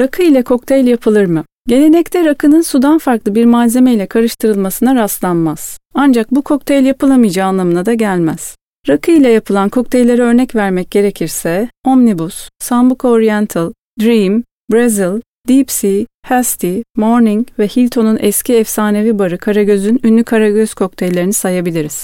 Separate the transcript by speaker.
Speaker 1: Rakı ile kokteyl yapılır mı? Gelenekte rakının sudan farklı bir malzeme ile karıştırılmasına rastlanmaz. Ancak bu kokteyl yapılamayacağı anlamına da gelmez. Rakı ile yapılan kokteyllere örnek vermek gerekirse Omnibus, Sambuca Oriental, Dream, Brazil, Deep Sea, Hasty, Morning ve Hilton'un eski efsanevi barı Karagöz'ün ünlü Karagöz kokteyllerini sayabiliriz.